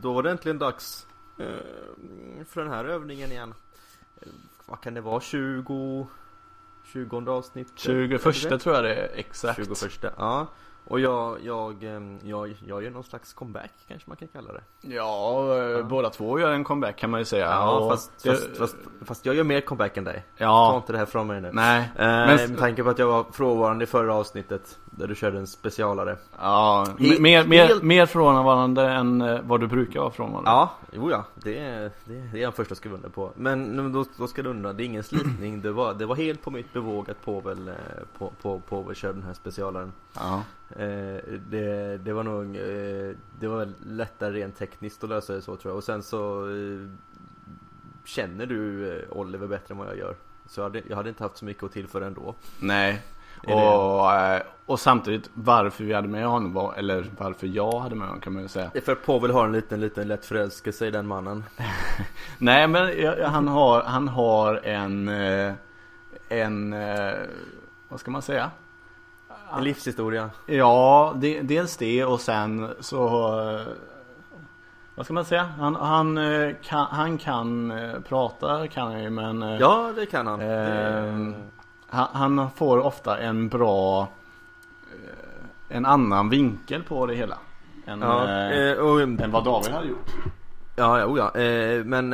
Då var det äntligen dags eh, för den här övningen igen. Eh, vad kan det vara? 20... 20 avsnitt? 21 tror jag det är exakt 21, ja. Och jag, jag, ehm, jag, jag gör någon slags comeback kanske man kan kalla det. Ja, ja. båda två gör en comeback kan man ju säga. Ja, fast, det... fast, fast, fast, jag gör mer comeback än dig. Ja. Ta inte det här från mig nu. Nej. Eh, men... Med tanke på att jag var frånvarande i förra avsnittet. Där du körde en specialare. Ja, He mer, mer, mer frånvarande än eh, vad du brukar vara frånvarande. Ja, jo ja. Det är, det, det är jag första skriva under på. Men då, då ska du undra, det är ingen slitning. Det var, det var helt på mitt bevåg att Povel, eh, på, på, Povel körde den här specialaren. Ja. Eh, det, det var nog, eh, det var väl lättare rent tekniskt att lösa det så tror jag. Och sen så eh, känner du Oliver bättre än vad jag gör. Så jag hade, jag hade inte haft så mycket att tillföra ändå. Nej. Och, eh, och samtidigt varför vi hade med honom var, eller varför jag hade med honom kan man ju säga. Det är för att Povel har en liten, liten lätt förälskelse i den mannen. Nej men han har, han har en, en, vad ska man säga? En livshistoria. Ja, det, dels det och sen så vad ska man säga? Han, han, kan, han kan prata kan han ju men Ja det kan han. Eh, han, han, får ofta en bra En annan vinkel på det hela. Än, ja, eh, och, än vad David hade gjort. Ja, ja, ja. Eh, men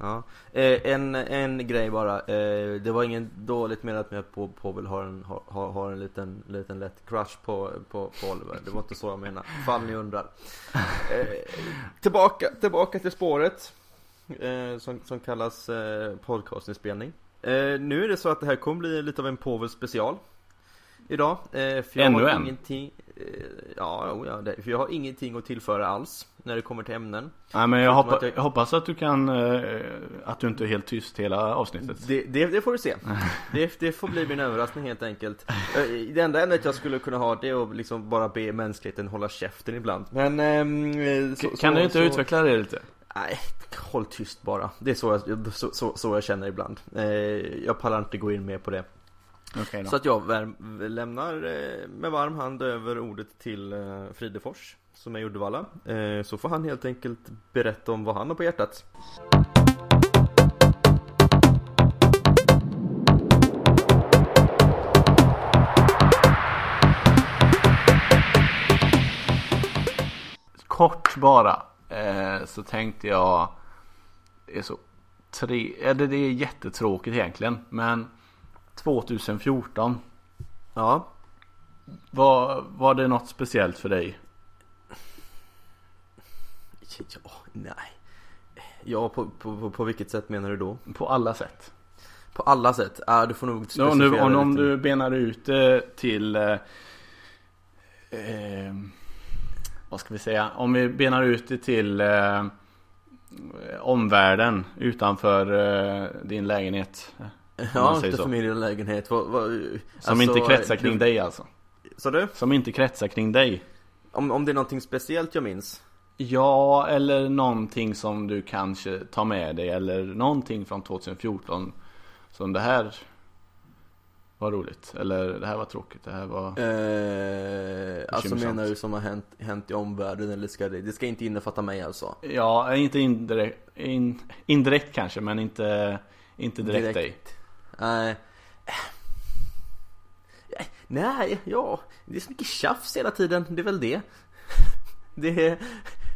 Ja. Eh, en, en grej bara. Eh, det var ingen dåligt menat med att på, Povel har en, har, har en liten, liten lätt crush på, på, på Oliver. Det var inte så jag menade. Fall ni undrar. Eh, tillbaka, tillbaka till spåret. Eh, som, som kallas eh, podcastinspelning. Eh, nu är det så att det här kommer bli lite av en Povel special. Idag. Eh, för jag Ännu har en? Ingenting, eh, ja, ja det, för jag har ingenting att tillföra alls. När det kommer till ämnen. Nej men jag, hoppa, jag... jag, hoppas att du kan, eh, att du inte är helt tyst hela avsnittet. Det, det, det får du se. det, det, får bli min överraskning helt enkelt. Eh, det enda ämnet jag skulle kunna ha det är att liksom bara be mänskligheten hålla käften ibland. Men... Eh, så, kan så, du inte så... utveckla det lite? Nej, håll tyst bara. Det är så jag, så, så, så jag känner ibland. Eh, jag pallar inte gå in mer på det. Okay så att jag lämnar eh, med varm hand över ordet till eh, Fridefors som är i Uddevalla. Så får han helt enkelt berätta om vad han har på hjärtat. Kort bara eh, så tänkte jag Det är så tre, eller det är jättetråkigt egentligen men 2014 Ja var, var det något speciellt för dig? Ja, nej. Ja, på, på, på vilket sätt menar du då? På alla sätt. På alla sätt? Ja, du får nog specificera du, om, om du benar ut det till eh, eh, Vad ska vi säga? Om vi benar ut det till eh, Omvärlden utanför eh, din lägenhet. Ja, inte för min lägenhet. Vad, vad, Som alltså, inte kretsar kring du, dig alltså. Så du? Som inte kretsar kring dig. Om, om det är någonting speciellt jag minns? Ja, eller någonting som du kanske tar med dig eller någonting från 2014 som det här var roligt. Eller det här var tråkigt, det här var eh, Alltså menar du som har hänt, hänt i omvärlden eller ska det, det ska inte innefatta mig alltså? Ja, inte indirekt, in, indirekt kanske men inte, inte direkt, direkt. dig. Nej. Uh, Nej, ja, det är så mycket tjafs hela tiden, det är väl det. Det är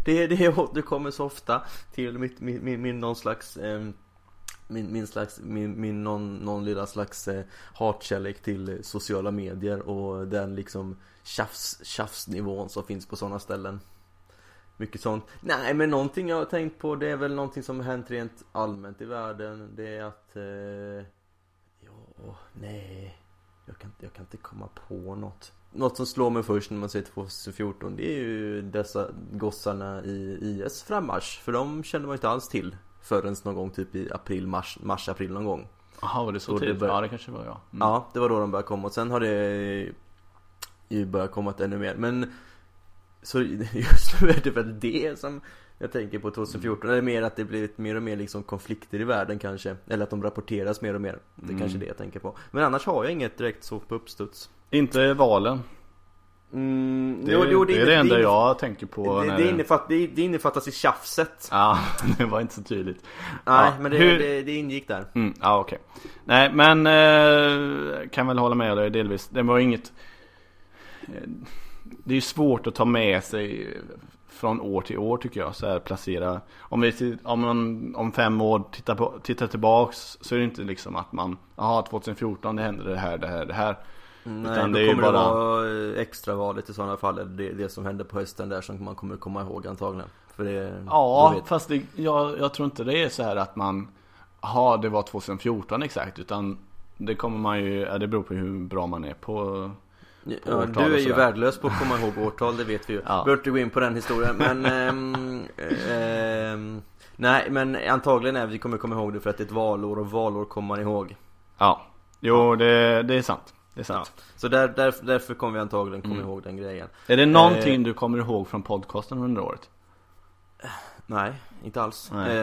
det, det återkommer så ofta till mitt, min, min, min någon slags eh, min, min slags, min, min någon, någon lilla slags eh, hatkärlek till sociala medier och den liksom tjafs, tjafsnivån som finns på sådana ställen. Mycket sånt. Nej men någonting jag har tänkt på det är väl någonting som har hänt rent allmänt i världen. Det är att eh, Ja, nej jag kan, jag kan inte komma på något något som slår mig först när man ser 2014 det är ju dessa gossarna i IS frammarsch. För de känner man inte alls till förrän någon gång typ i april, mars, mars, april någon gång. Jaha, var det så tidigt? Ja, det kanske var ja. Mm. Ja, det var då de började komma och sen har det ju börjat komma ännu mer. Men så just nu är det väl det som jag tänker på 2014. Eller mer att det blivit mer och mer liksom konflikter i världen kanske. Eller att de rapporteras mer och mer. Det är mm. kanske det jag tänker på. Men annars har jag inget direkt så på uppstuds. Inte valen? Mm, Det, jo, jo, det är det enda jag tänker på Det, när det, innefatt, det, det innefattas i tjafset. Ja, det var inte så tydligt Nej, Ja, men det, hur- det, det ingick där. Mm, ja okej. Nej men eh, kan väl hålla med dig delvis. Det var inget eh, Det är ju svårt att ta med sig från år till år tycker jag. Så här placera. Om vi om, man, om fem år tittar, på, tittar tillbaks så är det inte liksom att man Jaha 2014 det hände det här, det här, det här. Nej, Utan då det är ju kommer bara- det vara eh, extravalet i sådana fall. Det, det som hände på hösten där som man kommer komma ihåg antagligen. För det, Ja då vet- fast det, jag, jag tror inte det är så här att man Jaha det var 2014 exakt utan Det kommer man ju, ja, det beror på hur bra man är på Ja, årtal du är ju värdelös på att komma ihåg årtal, det vet vi ju. Ja. Behöver inte gå in på den historien, men... ehm, ehm, nej, men antagligen är vi kommer komma ihåg det för att det är ett valår och valår kommer man ihåg. Ja, jo det, det är sant. Det är Ja. sant. Så där, där, därför kommer vi antagligen komma Mm. ihåg den grejen. Är det någonting Eh. du kommer ihåg från podcasten under året? Nej, inte alls. Nej.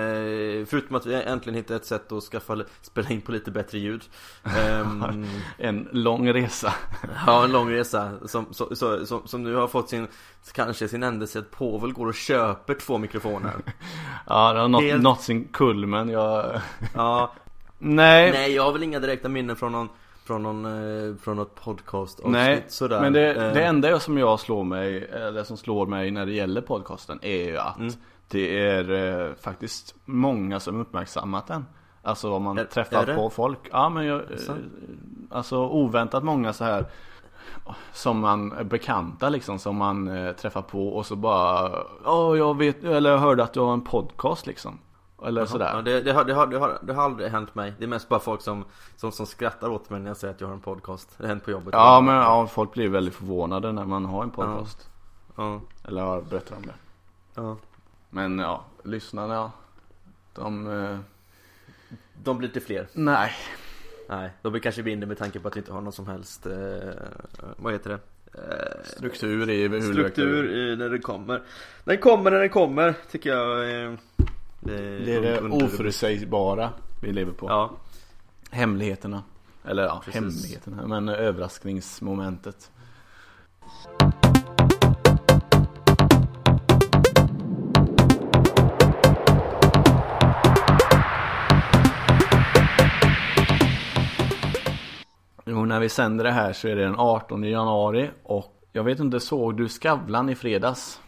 Eh, förutom att vi äntligen hittade ett sätt att skaffa, spela in på lite bättre ljud. Ehm, En lång resa. ja, en lång resa som, så, så, som, som nu har fått sin, kanske sin ändelse att Povel går och köper två mikrofoner. Ja, det har nått, Helt- nått sin kulmen. Jag... Ja, Nej, nej jag har väl inga direkta minnen från någon från någon, eh, från något podcast nej. sådär. men det, Eh, det enda som jag slår mig, eller som slår mig när det gäller podcasten är ju att Mm. det är eh, faktiskt många som uppmärksammat den. Alltså om man Är- träffar är på folk. Ja men jag, eh, alltså oväntat många så här som man är bekanta liksom som man eh, träffar på och så bara Ja jag vet, eller jag hörde att du har en podcast liksom. Eller sådär. Ja, det, det, har, det, har, det, har, det har aldrig hänt mig. Det är mest bara folk som, som, som skrattar åt mig när jag säger att jag har en podcast. Det har hänt på jobbet. Ja men ja, folk blir väldigt förvånade när man har en podcast. Ja, Eller har berättat om det. ja. Men ja, lyssnarna de... Eh, De blir lite fler. nej. Nej, de blir kanske mindre med tanke på att vi inte har någon som helst, eh, vad heter det? Eh, Struktur i hur struktur i när det kommer. Den kommer när den kommer, tycker jag. Det är det under- oförutsägbara vi lever på. Ja, Hemligheterna. Eller ja, Precis. hemligheterna. Men överraskningsmomentet. Jo, när vi sänder det här så är det den 18 januari och jag vet inte, såg du Skavlan i fredags?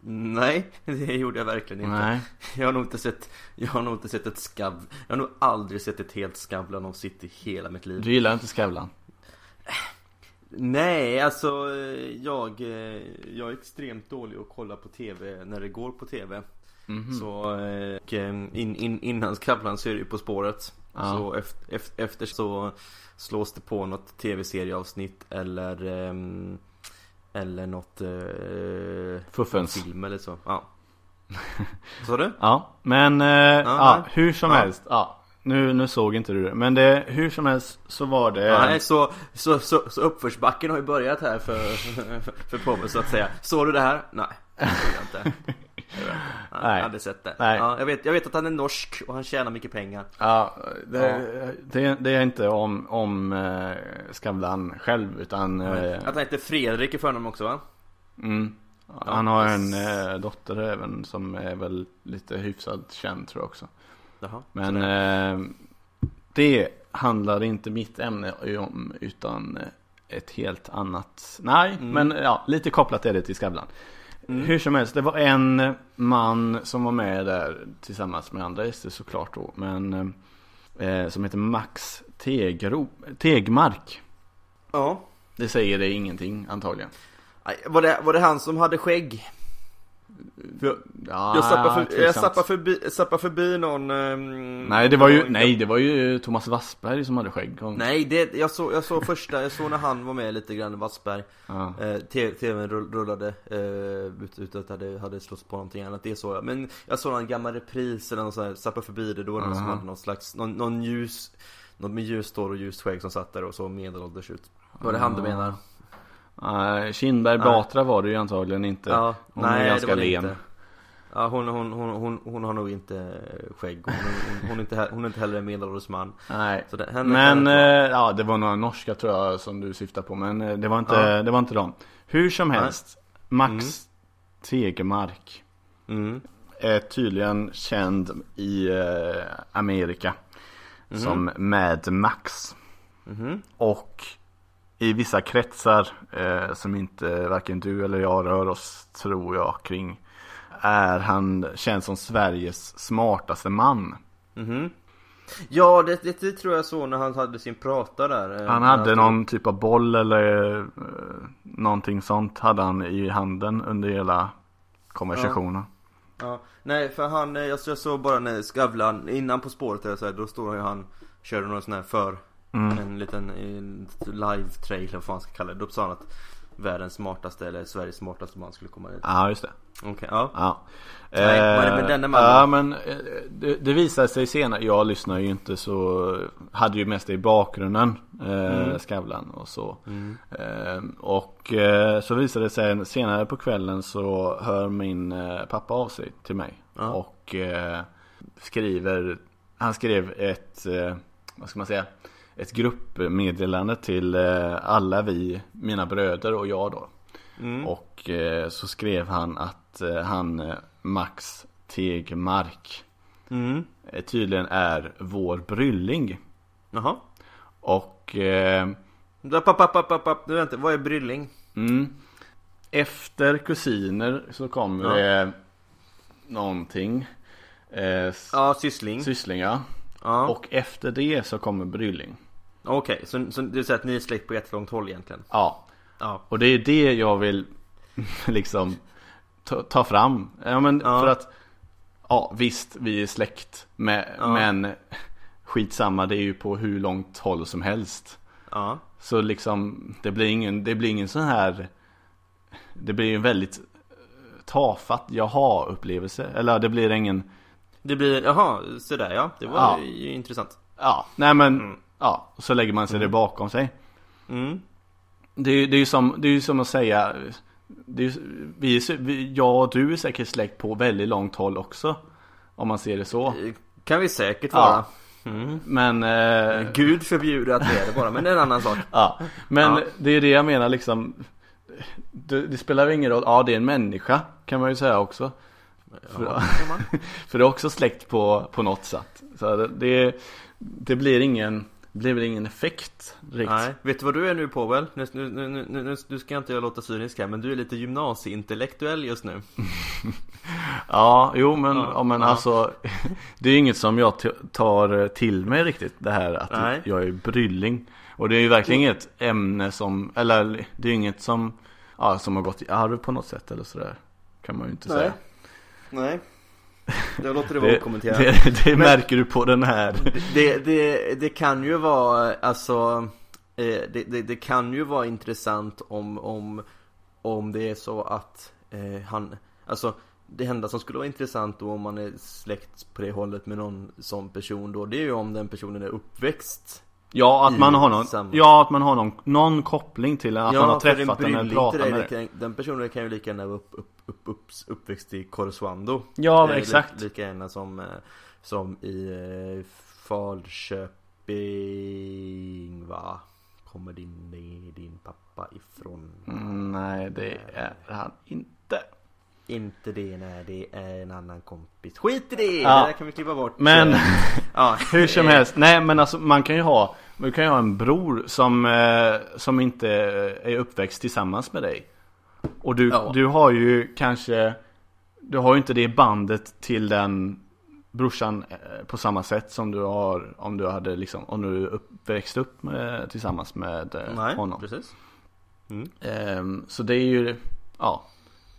Nej, det gjorde jag verkligen inte. Nej. Jag har nog inte sett, jag har nog inte sett ett skav, jag har nog aldrig sett ett helt Skavlan av sitt i hela mitt liv. Du gillar inte Skavlan? Nej, alltså jag, jag är extremt dålig att kolla på TV när det går på TV. Mhm. Så eh, och, in, in, innan Skavlan så är det ju På spåret. Ja. Så efter, efter, efter så slås det på något TV-serieavsnitt eller ehm, eller något eh, Fuffens. film eller så. Ja. Så du? Ja, men eh, ja, hur som helst. Ja, nu, nu såg inte du det. Men det, hur som helst så var det... Nej, så, så, så, så uppförsbacken har ju börjat här för, för Povel så att säga. Såg du det här? Nej, det såg jag inte. Jag. Nej, hade sett det. Nej. Ja, jag, vet, jag vet att han är norsk och han tjänar mycket pengar. Ja, det, Det, det är inte om, om eh, Skavlan själv utan eh, Att han heter Fredrik i förnamn också va? mm, Han har en eh, dotter även som är väl lite hyfsat känd tror jag också Jaha. Men eh, det handlar inte mitt ämne om utan ett helt annat Nej, Mm. men ja, lite kopplat är det till Skavlan Mm. Hur som helst, det var en man som var med där tillsammans med andra gäster såklart då Men eh, Som heter Max Tegro, Tegmark Ja. Det säger det ingenting antagligen Var det, var det han som hade skägg? Ja, Jag zappade, för, jag förbi, förbi någon ehm, Nej det var ju, någon- nej det var ju Thomas Wassberg som hade skägg Nej, det, jag, såg, jag såg första, jag såg när han var med lite grann, Wassberg. Ja. eh, TVn rull- rullade eh, ut, ut att hade, hade slått på någonting annat, det såg jag. Men jag såg någon gammal repris eller något sånt här, förbi det, då var det någon som hade någon slags, någon, någon ljus Någon med ljust hår och ljust skägg som satt där och så medelålders ut. Var det han du menar? Nej, Kindberg Nej. Batra var det ju antagligen inte Ja, Hon är nej ganska det var det len. inte Ja, hon, hon, hon, hon, har nog inte skägg. Hon, är, inte, hon är inte heller en medelålders man. Nej. Men eh, ja, det var några norska tror jag som du syftar på. Men eh, det var inte, det var inte dem. Hur som helst. Max Tegemark mm. är tydligen känd i eh, Amerika. Mhm. Som Mad Max. Mhm. Och i vissa kretsar eh, som inte varken du eller jag rör oss tror jag kring. Är han känd som Sveriges smartaste man. Mhm. Ja, det, det, det tror jag så när han hade sin prata där. eh, Han hade stod- någon typ av boll eller eh, någonting sånt hade han i handen under hela konversationen. Ja, nej för han, eh, jag, såg bara när Skavlan, innan På spåret eller så här, då står ju han Körde någon sån här för Mm. En liten en live trail eller vad man ska kalla det Då sa han att Världens smartaste eller Sveriges smartaste man skulle komma dit Ja, just det. Okej, ja Ja. Nej, var det med Eh, denne mannen? Ja, men eh, det, det visade sig senare. Jag lyssnar ju inte så. Hade ju mest det i bakgrunden. Eh, Mm. Skavlan och så. mm. Eh, och eh, så visade det sig senare på kvällen så hör min eh, pappa av sig till mig. Ja. Och eh, skriver. Han skrev ett, eh, vad ska man säga? Ett gruppmeddelande till eh, alla vi, mina bröder och jag då. Mm. Och eh, så skrev han att eh, han Max Tegmark Mm. tydligen är vår brylling. Jaha Och eh, app, app, app, app, app. Nu vänta, vad är brylling? mm, efter kusiner så kommer Ja. det någonting. Eh, Ja, syssling Syssling ja. Ja, Och efter det så kommer brylling. Okej, så, så det är så att ni är släkt på jättelångt håll egentligen? Ja. Ja Och det är det jag vill liksom ta, ta fram. Ja men Ja. för att Ja visst vi är släkt med, Ja. Men Skitsamma det är ju på hur långt håll som helst. Ja Så liksom det blir ingen, det blir ingen sån här Det blir ju en väldigt eh, tafatt jaha upplevelse. Eller det blir ingen Det blir, jaha, sådär ja, det var Ja. ju intressant Ja, nej men Mm. Ja, så lägger man sig det bakom sig. Mm, Det är det är ju som, det är som att säga det är, vi, vi, Jag och du är säkert släkt på väldigt långt håll också. Om man ser det så. Kan vi säkert Ja. vara mm. Men eh, Gud förbjuder att det är det bara, men det är en annan sak Ja, men Ja. det är det jag menar liksom det, det spelar ingen roll, ja det är en människa kan man ju säga också För, Ja, för det är också släkt på, på något sätt Så det, det, blir ingen, blir väl ingen effekt riktigt Nej, vet du vad du är nu Povel? Nu, nu, nu, nu, nu, ska inte jag låta cynisk här, men du är lite gymnasieintellektuell just nu Ja, jo men, Ja, ja, men ja. alltså Det är inget som jag tar till mig riktigt Det här att Nej. jag är brylling Och det är ju verkligen inget ämne som Eller det är ju inget som Ja, som har gått i arv på något sätt eller sådär Kan man ju inte Nej. säga Nej Jag låter det vara Det, okommenterat. det, det Men- märker du på den här. Det, det, det kan ju vara, alltså eh, det, det, det kan ju vara intressant om, om, om det är så att eh, han, alltså det enda som skulle vara intressant då om man är släkt på det hållet med någon sån person då Det är ju om den personen är uppväxt Ja, att man har någon samma- Ja, att man har någon, någon koppling till Att man har träffat den eller pratat med det den Den personen kan ju lika gärna vara upp, upp, upp, upp, uppväxt i Korsuando Ja, Eh, exakt. Lika gärna som, eh, som i eh, Falköping va? Kommer din, din pappa ifrån? mm, Nej, det är han inte Inte det, nej det är en annan kompis Skit i det! Ja. Det där kan vi klippa bort Men ja. Hur som helst, nej men alltså man kan ju ha Man kan ju ha en bror som, eh, som inte är uppväxt tillsammans med dig Och du, Ja. du har ju kanske Du har ju inte det bandet till den brorsan eh, på samma sätt som du har om du hade liksom Om du upp, växt upp med, tillsammans med eh, Nej, honom precis mm. Ehm, Så det är ju, ja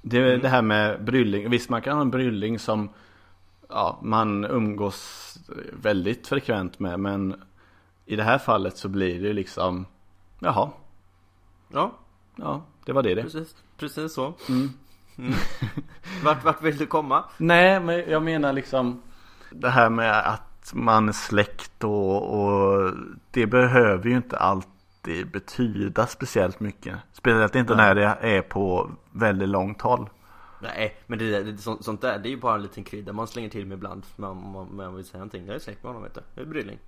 det, Mm. det här med brylling, visst man kan ha en brylling som Ja, man umgås väldigt frekvent med men I det här fallet så blir det liksom Jaha, Ja, ja det var det det precis, precis så mm. mm. vart, vart vill du komma? Nej men jag menar liksom Det här med att man är släkt och, och Det behöver ju inte alltid betyda speciellt mycket Speciellt inte Nej. när det är på väldigt långt håll Nej, men det, det, sånt, sånt där, det är ju bara en liten krydda man slänger till med ibland om man, man vill säga någonting. Jag är släkt med honom vet du. Jag är Brylling.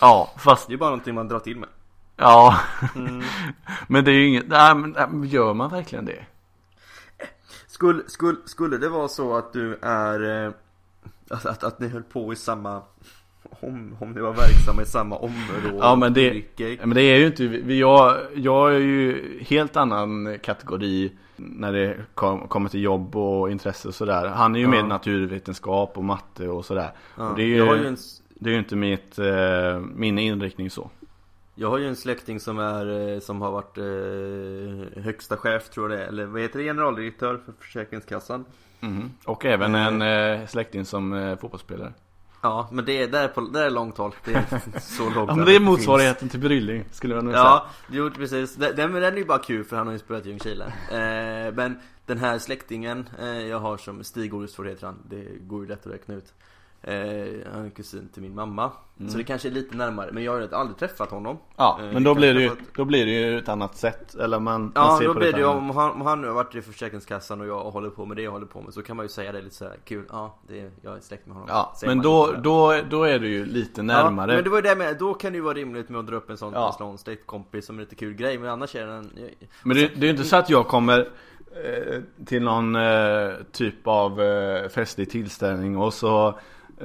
Ja, fast Det är bara någonting man drar till med. Ja, Mm. men det är ju inget, nej men nej, men gör man verkligen det? Skulle, skulle, skulle det vara så att du är, eh, att, att, att ni höll på i samma, om, om ni var verksamma i samma område? Ja men det, men det är ju inte, jag, jag är ju helt annan kategori när det kom, kommer till jobb och intresse och sådär. Han är ju Ja. med naturvetenskap och matte och sådär. ja, och det är ju, ju en, det är ju inte mitt, eh, min inriktning så. jag har ju en släkting som är, eh, som har varit eh, högsta chef tror jag det är, eller vad heter det, generaldirektör för Försäkringskassan. Mhm. Och även en eh, släkting som eh, fotbollsspelare. Ja, men det är, där, på, där är långt håll. Det är så långt Ja men det är finns. motsvarigheten till Brylling skulle jag nog säga. Ja, jo precis. Den, den, är ju bara kul för han har ju spelat i Ljungskile. Eh, men den här släktingen eh, jag har som Stig Orustford heter han. Det går ju lätt att räkna ut. Eh, han är kusin till min mamma. Mm. Så det kanske är lite närmare. Men jag har aldrig träffat honom. Ja, Eh, men då blir, det ju, då blir det ju ett annat sätt. Eller man, man Ja, ser då på blir det det ju om han, om han nu har varit i Försäkringskassan och jag håller på med det jag håller på med så kan man ju säga det lite så här kul. Ja, det, jag är släkt med honom. Ja, Säger men man då, då, då är du ju lite närmare. Ja, men det var ju det med, då kan det ju vara rimligt med att dra upp en sån Ja. en släktkompis som en lite kul grej. Men annars är den... Men det, det är ju inte så att jag kommer eh, till någon eh, typ av eh, festlig tillställning och så,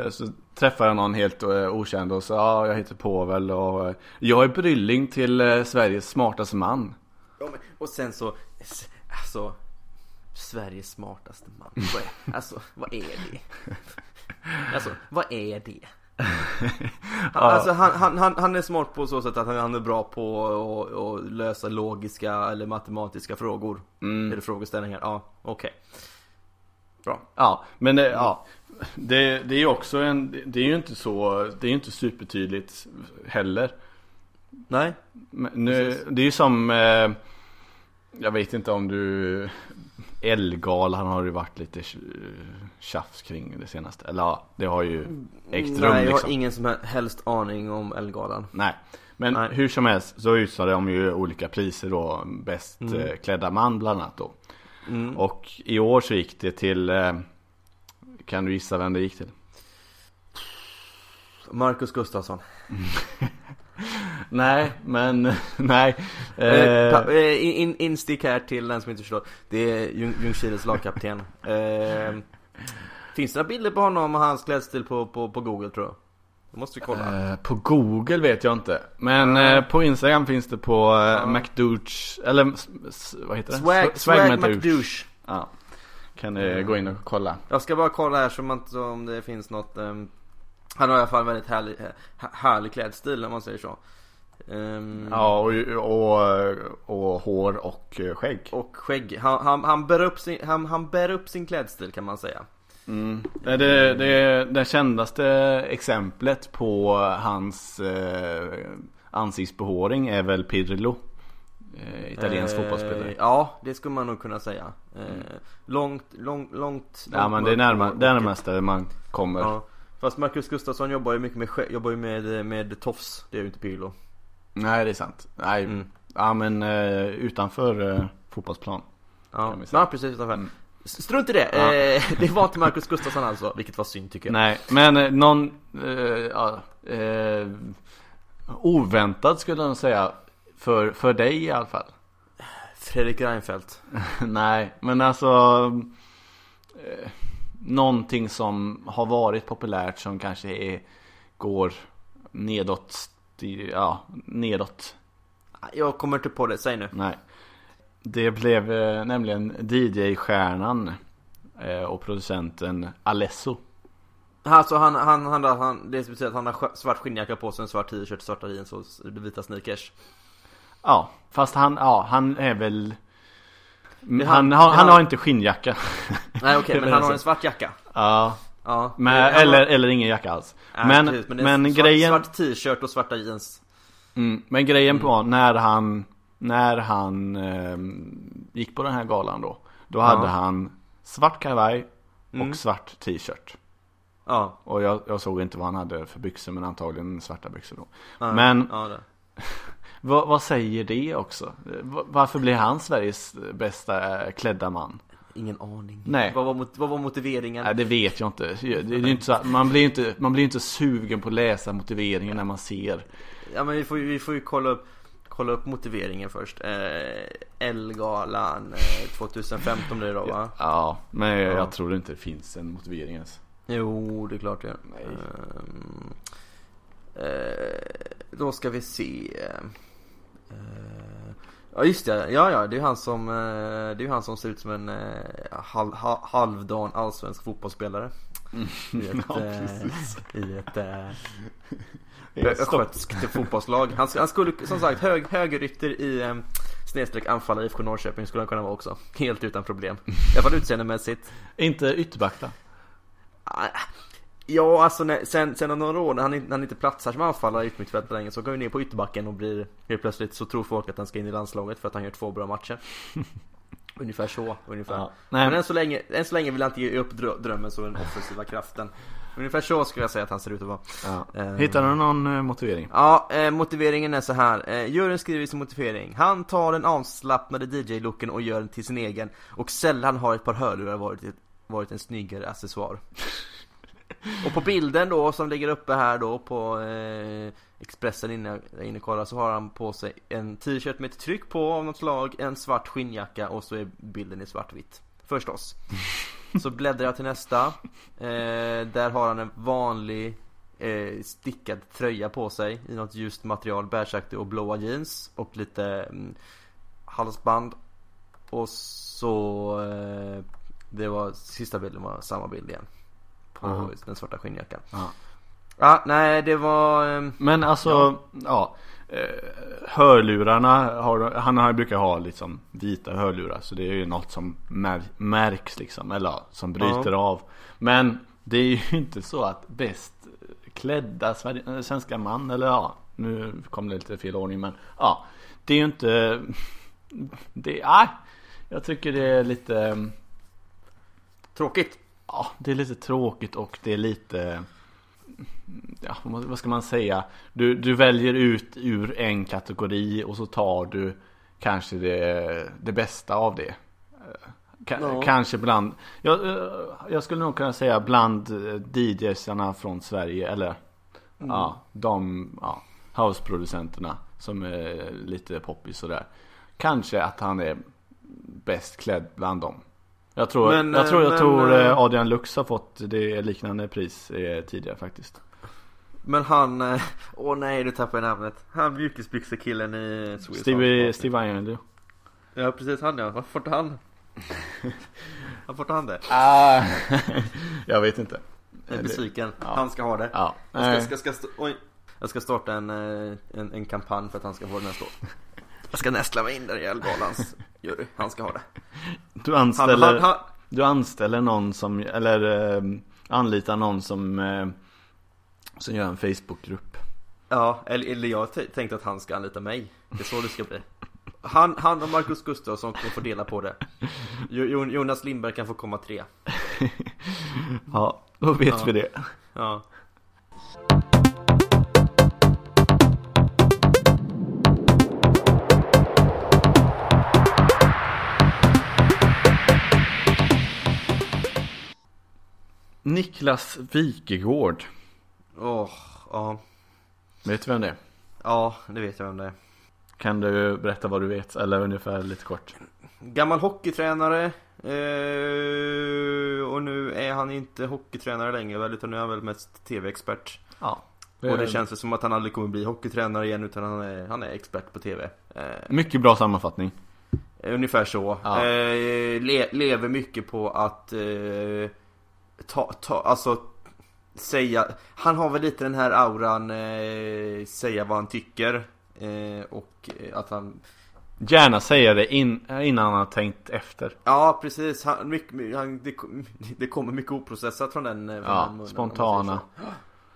så träffar jag någon helt eh, okänd och så ja, jag heter Povel och eh, jag är brylling till eh, Sveriges smartaste man. Ja, men, och sen så, alltså Sveriges smartaste man. Vad är, alltså, vad är det? Alltså, vad är det? Alltså han, han, han, han är smart på så sätt att han, är bra på att- lösa logiska eller matematiska frågor. Mm. Eller frågeställningar. Ja, okej. Bra. Ja, men det, ja. Det, det är ju också en, det är ju inte så, det är ju inte supertydligt heller. Nej. Men nu, Precis. det är ju som eh, Jag vet inte om du Ellegalan har det varit lite tj- tjafs kring det senaste Eller ja, det har ju ägt rum Nej, jag liksom har ingen som helst aning om Ellegalan. Nej Men Nej. hur som helst så utser de ju olika priser då Bäst Mm. eh, klädda man bland annat då Mm. Och i år så gick det till eh, Kan du gissa vem det gick till? Marcus Gustafsson. Nej men nej Eh, eh, eh, in, in, instick här till den som inte förstår. Det är Ljung- Ljungskiles lagkapten. Eh, finns det några bilder på honom och hans klädstil på, på, på google tror jag? Det måste vi kolla. Eh, på Google vet jag inte. Men eh, på Instagram finns det på eh. McDouche, eller s- vad heter det? Swag, Sw- swag McDouche. McDouche. Ja. Kan ni gå in och kolla. Jag ska bara kolla här så man, så om det finns något ehm, Han har i alla fall väldigt härlig, här- härlig klädstil om man säger så. Ehm, Ja, och, och, och hår och eh, skägg. Och skägg. Han, han, han, bär upp sin, han, han bär upp sin klädstil kan man säga. Mm. Det, det, det, det kändaste exemplet på hans eh, ansiktsbehåring är väl Pirlo. Eh, italiensk Eh, fotbollsspelare. Ja, det skulle man nog kunna säga. Eh, Långt, långt, långt. Ja men det är närma, det är närmaste man kommer. Ja. Fast Marcus Gustafsson jobbar ju mycket med, jobbar ju med, med tofs. Det är ju inte Pirlo. Nej det är sant. Nej, Mm. ja men eh, utanför eh, fotbollsplan. Ja, ja precis utanför. Mm. Strunt i det. Ja. Eh, det var inte Marcus Gustafsson alltså, vilket var synd tycker jag. Nej, men eh, någon eh, eh, oväntad skulle jag nog säga. För, för dig i alla fall. Fredrik Reinfeldt. Nej, men alltså eh, Någonting som har varit populärt som kanske är Går nedåt Ja, nedåt Jag kommer inte på det, säg nu. Nej Det blev eh, nämligen DJ-stjärnan eh, Och producenten Alesso Alltså han, han, han, han, det betyder att han har svart skinnjacka på sig, en svart t-shirt, svarta jeans och vita sneakers. Ja, fast han, ja, han är väl han, han- det han har inte skinnjacka Nej okej, Det men han har en svart jacka. Ja, Ja. men, har- eller, eller ingen jacka alls Nej, Men, precis, men, en svart, grejen Svart t-shirt och svarta jeans. Mm, men grejen på när han När han ehm, gick på den här galan då Då Ja. hade han svart kavaj och Mm. svart t-shirt Ja. Och jag, jag såg inte vad han hade för byxor men antagligen svarta byxor då ja Men- Ja, vad, vad säger det också? Va- Varför blir han Sveriges bästa eh, klädda man? Ingen aning. Nej. Vad var, mot, vad var motiveringen? Nej, det vet jag inte. Det är inte så, man blir inte, man blir inte sugen på att läsa motiveringen när man ser. Ja men vi får, vi får ju kolla upp Kolla upp motiveringen först eh, Elgalan eh, 2015 blir det då va? Ja, men jag, Ja. jag tror inte det finns en motivering ens. Jo, det är klart det gör. Nej. Eh, Då ska vi se Eh, Ja just det, ja ja det är han som eh, Det är han som ser ut som en eh, halv, ha- halvdan allsvensk fotbollsspelare I ett, Ja, eh, precis. i ett östgötskt fotbollslag han, han skulle som sagt hög, högerytter i eh, Snedstreck anfallare IFK Norrköping skulle han kunna vara också Helt utan problem I alla fall utseendemässigt Inte ytterback då? Ah, Ja, alltså när, sen, sen om några år när han, han inte platsar som anfallare i yttermittfältet längre så går han ner på ytterbacken och blir helt plötsligt så tror folk att han ska in i landslaget för att han gör två bra matcher. ungefär så, ungefär. Ja. Men än så, länge, än så länge vill han inte ge upp drö- drömmen så den offensiva kraften. Ungefär så skulle jag säga att han ser ut att vara. ja. Ehm. Hittar du någon eh, motivering? Ja, eh, motiveringen är så här. Eh, juryn skriver sin motivering. Han tar den avslappnade DJ-looken och gör den till sin egen. Och sällan har ett par hörlurar varit, varit en snyggare accessoar. och på bilden då som ligger uppe här då på eh, Expressen inne, inne kollar så har han på sig en t-shirt med ett tryck på av något slag, en svart skinnjacka och så är bilden i svartvitt. Förstås. Så bläddrar jag till nästa. Eh, där har han en vanlig eh, stickad tröja på sig i något ljust material, bärsaktig och blåa jeans och lite mm, halsband. Och så eh, det var sista bilden var samma bild igen. På Aha. den svarta skinnjackan. Ja. Ja, nej det var... ehm, Men alltså, ja. eh, hörlurarna, har, han har, brukar ha liksom vita hörlurar. Så det är ju något som mär, märks liksom. Eller ja, som bryter av. Men det är ju inte så att bäst klädda eh, svenska man, eller ja. Nu kom det lite fel ordning men ja. Det är ju inte... Det, nej. Jag tycker det är lite... Tråkigt. Ja, det är lite tråkigt och det är lite Ja, vad ska man säga? Du, du väljer ut ur en kategori och så tar du kanske det, det bästa av det. Eh, Ka- Ja. Kanske bland, jag, eh, jag skulle nog kunna säga bland eh, DJsarna från Sverige eller ja, de ja, houseproducenterna som är lite poppis sådär. Kanske att han är bäst klädd bland dem. Jag tror, Men, jag tror, jag men, tror eh, eh, Adrian Lux har fått det liknande pris eh, tidigare faktiskt. Men han... eh, Åh nej, du tappade namnet. Han mjukisbyxekillen i Swedish Steve, Steve Ironly. Ja precis, han ja. Varför inte han? Varför inte han det? Ah, jag vet inte. Jag är besviken. Ja. Han ska ha det. Ja. Jag ska, eh, ska, ska, oj. jag ska starta en, eh, en, en kampanj för att han ska få den nästa år. Jag ska nästla mig in där i Elgalans jury. Han ska ha det. Du Han, anställer, han, han, du anställer någon som, eller eh, anlitar någon som, eh, som gör en Facebookgrupp. ja, eller, eller jag tänkte att han ska anlita mig. Det är så det ska bli. Han, han och Marcus Gustafsson kommer få dela på det. Jo- Jo- Jonas Lindberg kan få komma tre. Ja, då vet Ja. vi det. Ja. Niklas Wikegård. Åh, ja. Vet du vem det är? Ja, det vet jag vem det är. Kan du berätta vad du vet? Eller ungefär lite kort. Gammal hockeytränare eh, Och nu är han inte hockeytränare längre väl utan nu är han väl mest TV-expert Ja. Och det känns väl som att han aldrig kommer bli hockeytränare igen utan han är, han är expert på TV eh, Mycket bra sammanfattning. Ungefär så Ja. eh, le, Lever mycket på att eh, ta, ta, alltså Säga, han har väl lite den här auran eh, Säga vad han tycker eh, Och eh, att han Gärna säga det in, innan han har tänkt efter. Ja precis, han, mycket, han, det, det kommer mycket oprocessat från den, eh, från Ja, den munnen, spontana.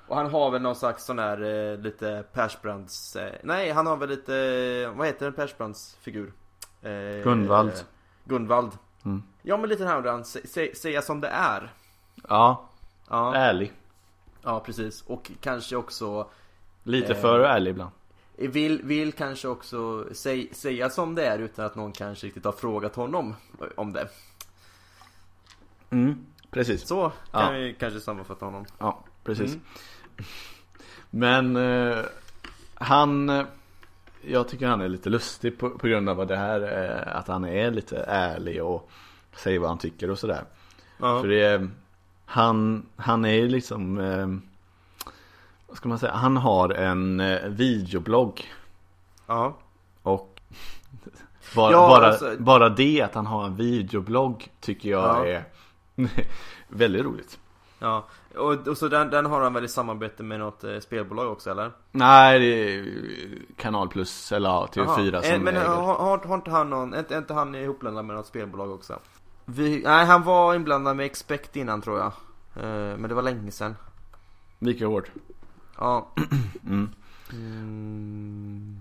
Och han har väl någon slags sån här eh, lite Persbrandts eh, Nej han har väl lite, vad heter en Persbrandts-figur? Eh, Gunvald. Gunvald Mm. Ja men lite den här sä, sä, säga som det är Ja, Ja, ärlig. ja precis och kanske också Lite Eh. för ärlig ibland. Vill, vill kanske också säg, säga som det är utan att någon kanske riktigt har frågat honom om det Mm, precis. Så kan Ja. vi kanske sammanfatta honom. Ja, precis. Mm. Men eh, han, jag tycker han är lite lustig på, på grund av det här, eh, att han är lite ärlig och säger vad han tycker och sådär. Ja. För det är, han, han är liksom, eh, vad ska man säga, han har en eh, videoblogg ja. och bara, Ja, bara, alltså- bara det att han har en videoblogg tycker jag Ja. är väldigt roligt. Ja, och, och så den, den har han väl i samarbete med något eh, spelbolag också eller? Nej, det är Kanal Plus eller ja, TV4 Jaha. som Eh, Men äger. har, har, har inte han någon, är inte, är inte han ihopblandad med något spelbolag också? Vi, nej han var inblandad med Expect innan tror jag eh, Men det var länge sedan Lika hårt. Ja Mm. mm.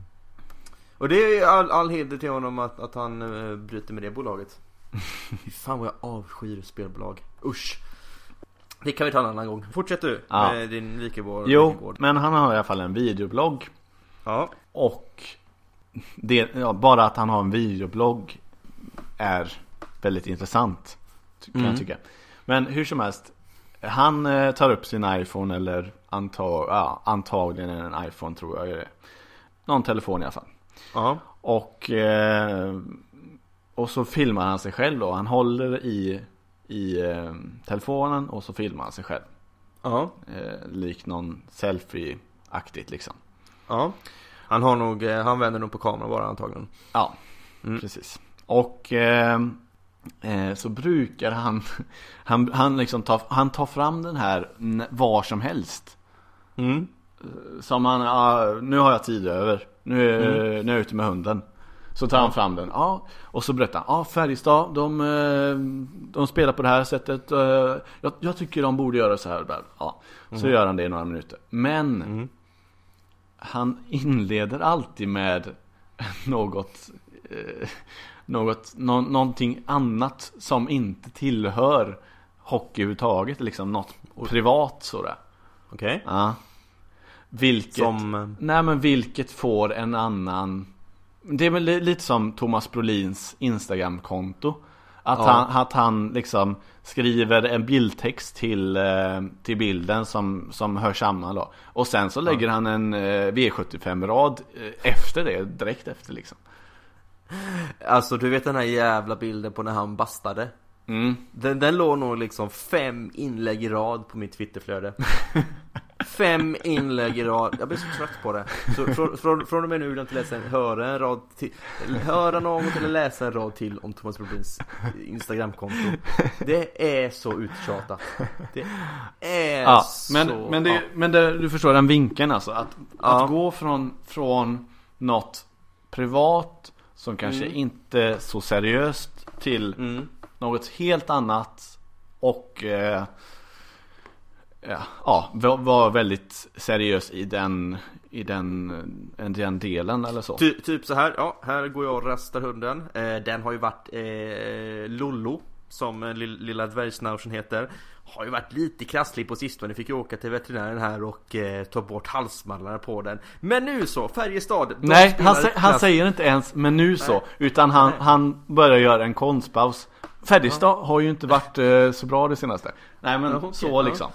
Och det är all, all heder till honom att, att han eh, bryter med det bolaget fan vad jag avskyr spelbolag Usch Det kan vi ta en annan gång Fortsätt du Ja. med din Wikegård Jo, Wikegård. men han har i alla fall en videoblogg. Ja Och det, ja, bara att han har en videoblogg är väldigt intressant. Kan Mm. jag tycka. Men hur som helst. Han eh, tar upp sin iPhone eller antag, ja, antagligen en iPhone tror jag är det. Någon telefon i alla fall. Ja Och, eh, och så filmar han sig själv då. Han håller i, i eh, telefonen och så filmar han sig själv. Ja likt någon selfie-aktigt liksom. Ja Han har nog, han vänder nog på kameran bara antagligen Ja, Mm. precis. Och eh, så brukar han, han, han liksom tar, han tar fram den här var som helst. Mm Som han, ah, nu har jag tid över. Nu, Mm. nu är jag ute med hunden. Så tar han fram den. Ja, och så berättar han. Ja, Färjestad, de, eh, de spelar på det här sättet. eh, Jag, jag tycker de borde göra så här. Ja, så gör han det i några minuter. Men Mm. han inleder alltid med något, eh, något nå, någonting annat som inte tillhör hockey överhuvudtaget. Liksom något privat sådär. Okej Ja. Vilket, Som, eh, nej men vilket får en annan Det är väl li- lite som Thomas Brolins Instagram-konto Att, Ja. han, att han liksom skriver en bildtext till, eh, till bilden som, som hör samman då Och sen så lägger han en eh, V75-rad eh, efter det, direkt efter liksom Alltså du vet den här jävla bilden på när han bastade? Mm. Den, den låg nog liksom fem inlägg i rad på mitt twitterflöde. Fem inlägg i rad, jag blir så trött på det. Så från, från, från och med nu inte läsa en, höra en rad till Höra något eller läsa en rad till om Thomas Brolins Instagramkonto. Det är så uttjatat. Det är Ja, så men, men, det, men det, du förstår den vinkeln alltså. Att, Ja. att gå från, från något privat som kanske Mm. inte är så seriöst till mm. något helt annat och eh, ja, ja, var, väldigt seriös i den, i den, eh, den delen eller så. Ty, typ så här, ja, här går jag och rastar hunden eh, Den har ju varit eh, Lollo Som eh, lill- lilla dvärgsnausen heter Har ju varit lite krasslig på sistone Fick ju åka till veterinären här och eh, ta bort halsmandlarna på den Men nu så, Färjestad Nej, han, sä- han säger inte ens men nu så, Nej. utan han, Nej. han börjar göra en konstpaus. Färjestad har ju inte varit eh, så bra det senaste. Nej men Ja, okej, så ja. liksom.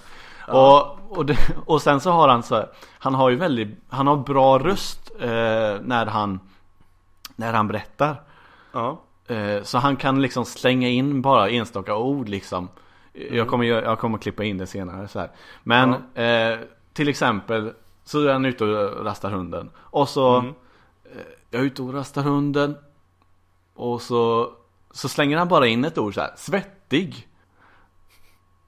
Och, och, det, och sen så har han så här, han har ju väldigt, han har bra röst eh, när han, när han berättar. Ja, Eh, Så han kan liksom slänga in bara enstaka ord liksom jag, kommer, jag kommer klippa in det senare så här. Men eh, till exempel Så är han ute och rastar hunden Och så Mm. eh, Jag är ute och rastar hunden Och så Så slänger han bara in ett ord så här Svettig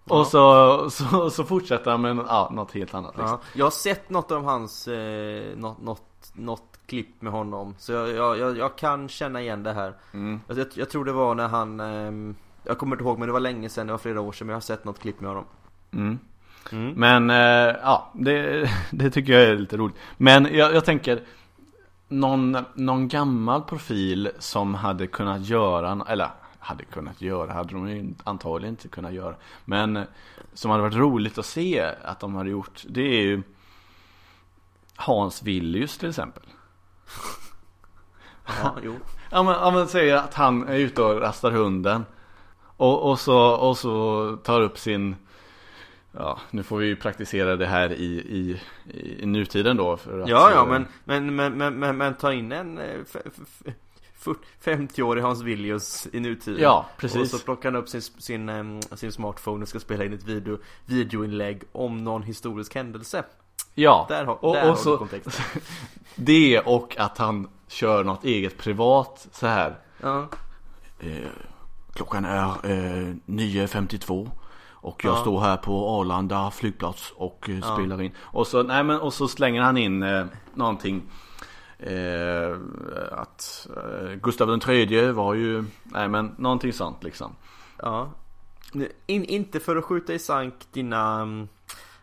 Och så, så, så fortsätter han med ja, något helt annat liksom. ja. Jag har sett något av hans eh, något, något, något klipp med honom Så jag, jag, jag, jag kan känna igen det här Mm. jag, jag, jag tror det var när han ehm, Jag kommer inte ihåg men det var länge sedan, det var flera år sedan Men jag har sett något klipp med honom Mm. Mm. Men eh, ja, det, det tycker jag är lite roligt. Men jag, jag tänker någon, någon gammal profil som hade kunnat göra, eller hade kunnat göra, hade de ju antagligen inte kunnat göra. Men som hade varit roligt att se att de hade gjort, det är ju Hans Villius till exempel. Ja, jo Ja men, ja, men säger att han är ute och rastar hunden. Och, och, så, och så tar upp sin Ja, nu får vi ju praktisera det här i, i, i nutiden då för att, Ja, ja, eh, men, men, men, men, men, men ta in en eh, f- f- f- 50-årig Hans Villius i nutiden. Ja, precis. Och så plockar han upp sin, sin, em, sin smartphone och ska spela in ett video, videoinlägg om någon historisk händelse. Ja, Där, har, och, där och har så det och att han kör något eget privat så här. Ja, Eh, klockan är eh, 9.52 och jag Ja. står här på Arlanda flygplats och eh, Ja. spelar in. Och så, nej, men, och så slänger han in eh, någonting. Eh, att eh, Gustav tredje var ju, nej men någonting sånt liksom. ja in, Inte för att skjuta i sank dina mm,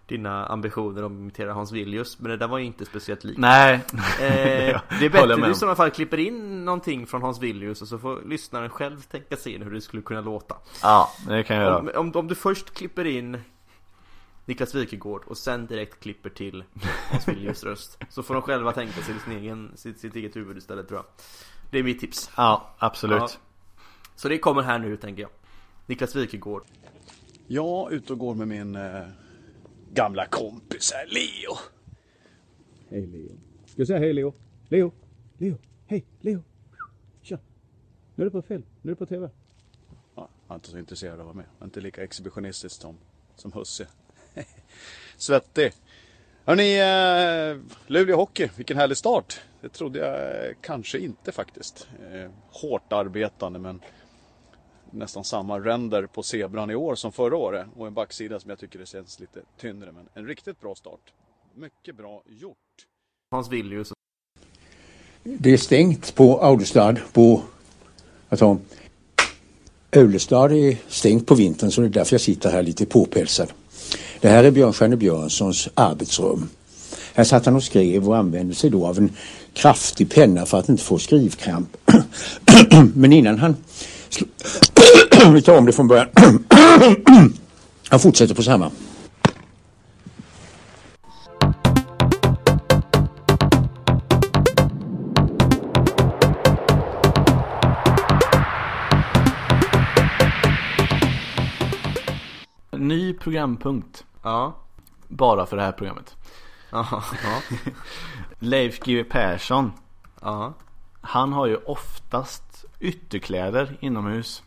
dina ambitioner om att imitera Hans Villius Men det där var ju inte speciellt likt Nej, Eh, det är bättre du i sådana fall klipper in någonting från Hans Villius och så får lyssnaren själv tänka sig in hur det skulle kunna låta. ja det kan jag göra. Om, om, om du först klipper in Niklas Wikegård och sen direkt klipper till Hans Villius röst så får de själva tänka sig sin egen, sitt, sitt eget huvud istället tror jag. Det är mitt tips. Ja, absolut. Ja. Så det kommer här nu tänker jag. Niklas Wikegård. Jag ute och går med min eh, gamla kompis här, Leo. Hej Leo. Ska jag säga hej Leo? Leo? Leo? Hej Leo? Tja! Nu är du på film. Nu är du på TV. Ja, han är inte så intresserad av att vara med. Inte lika exhibitionistisk som, som Husse. Svettig. Hörni, eh, Luleå Hockey, vilken härlig start. Det trodde jag kanske inte faktiskt. Eh, hårt arbetande men nästan samma render på zebran i år som förra året. Och en backsida som jag tycker det känns lite tyngre. Men en riktigt bra start. Mycket bra gjort. Hans Villius. Det är stängt på Audestad på, tar Aulestad är stängt på vintern så det är därför jag sitter här lite påpälsad. Det här är Björnstjerne Björnssons arbetsrum. Här satt han och skrev och använde sig då av en kraftig penna för att inte få skrivkramp. Men innan han... Vi tar om det från början. Han fortsätter på samma. Ny programpunkt. Ja. Bara för det här programmet. Ja. Leif GW Persson. ja. Han har ju oftast ytterkläder inomhus.